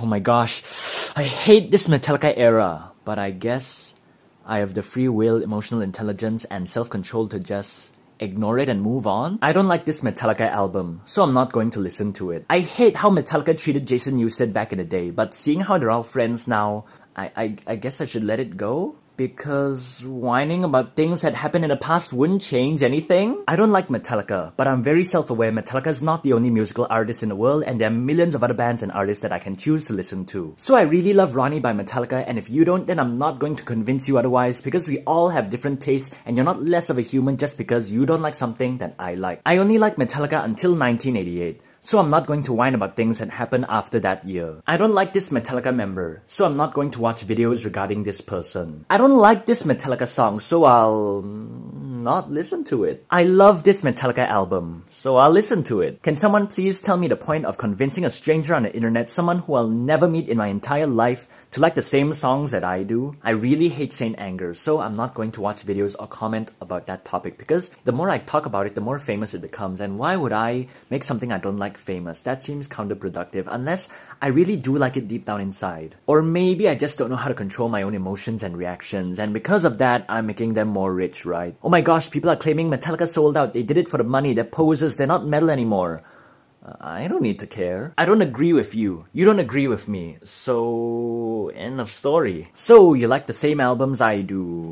oh my gosh. I hate this Metallica era, but I guess I have the free will, emotional intelligence, and self control to just ignore it and move on. I don't like this Metallica album, so I'm not going to listen to it. I hate how Metallica treated Jason Newsted back in the day, but seeing how they're all friends now, I, I, I guess I should let it go? Because whining about things that happened in the past wouldn't change anything. I don't like Metallica, but I'm very self aware Metallica is not the only musical artist in the world, and there are millions of other bands and artists that I can choose to listen to. So I really love Ronnie by Metallica, and if you don't, then I'm not going to convince you otherwise because we all have different tastes, and you're not less of a human just because you don't like something that I like. I only like Metallica until 1988 so I'm not going to whine about things that happened after that year. I don't like this Metallica member, so I'm not going to watch videos regarding this person. I don't like this Metallica song, so I'll not listen to it. I love this Metallica album, so I'll listen to it. Can someone please tell me the point of convincing a stranger on the internet, someone who I'll never meet in my entire life, to like the same songs that I do. I really hate Saint Anger, so I'm not going to watch videos or comment about that topic because the more I talk about it, the more famous it becomes. And why would I make something I don't like famous? That seems counterproductive unless I really do like it deep down inside. Or maybe I just don't know how to control my own emotions and reactions, and because of that, I'm making them more rich, right? Oh my gosh, people are claiming Metallica sold out. They did it for the money. They're posers. They're not metal anymore. Uh, I don't need to care. I don't agree with you. You don't agree with me. So, end of story. So, you like the same albums I do.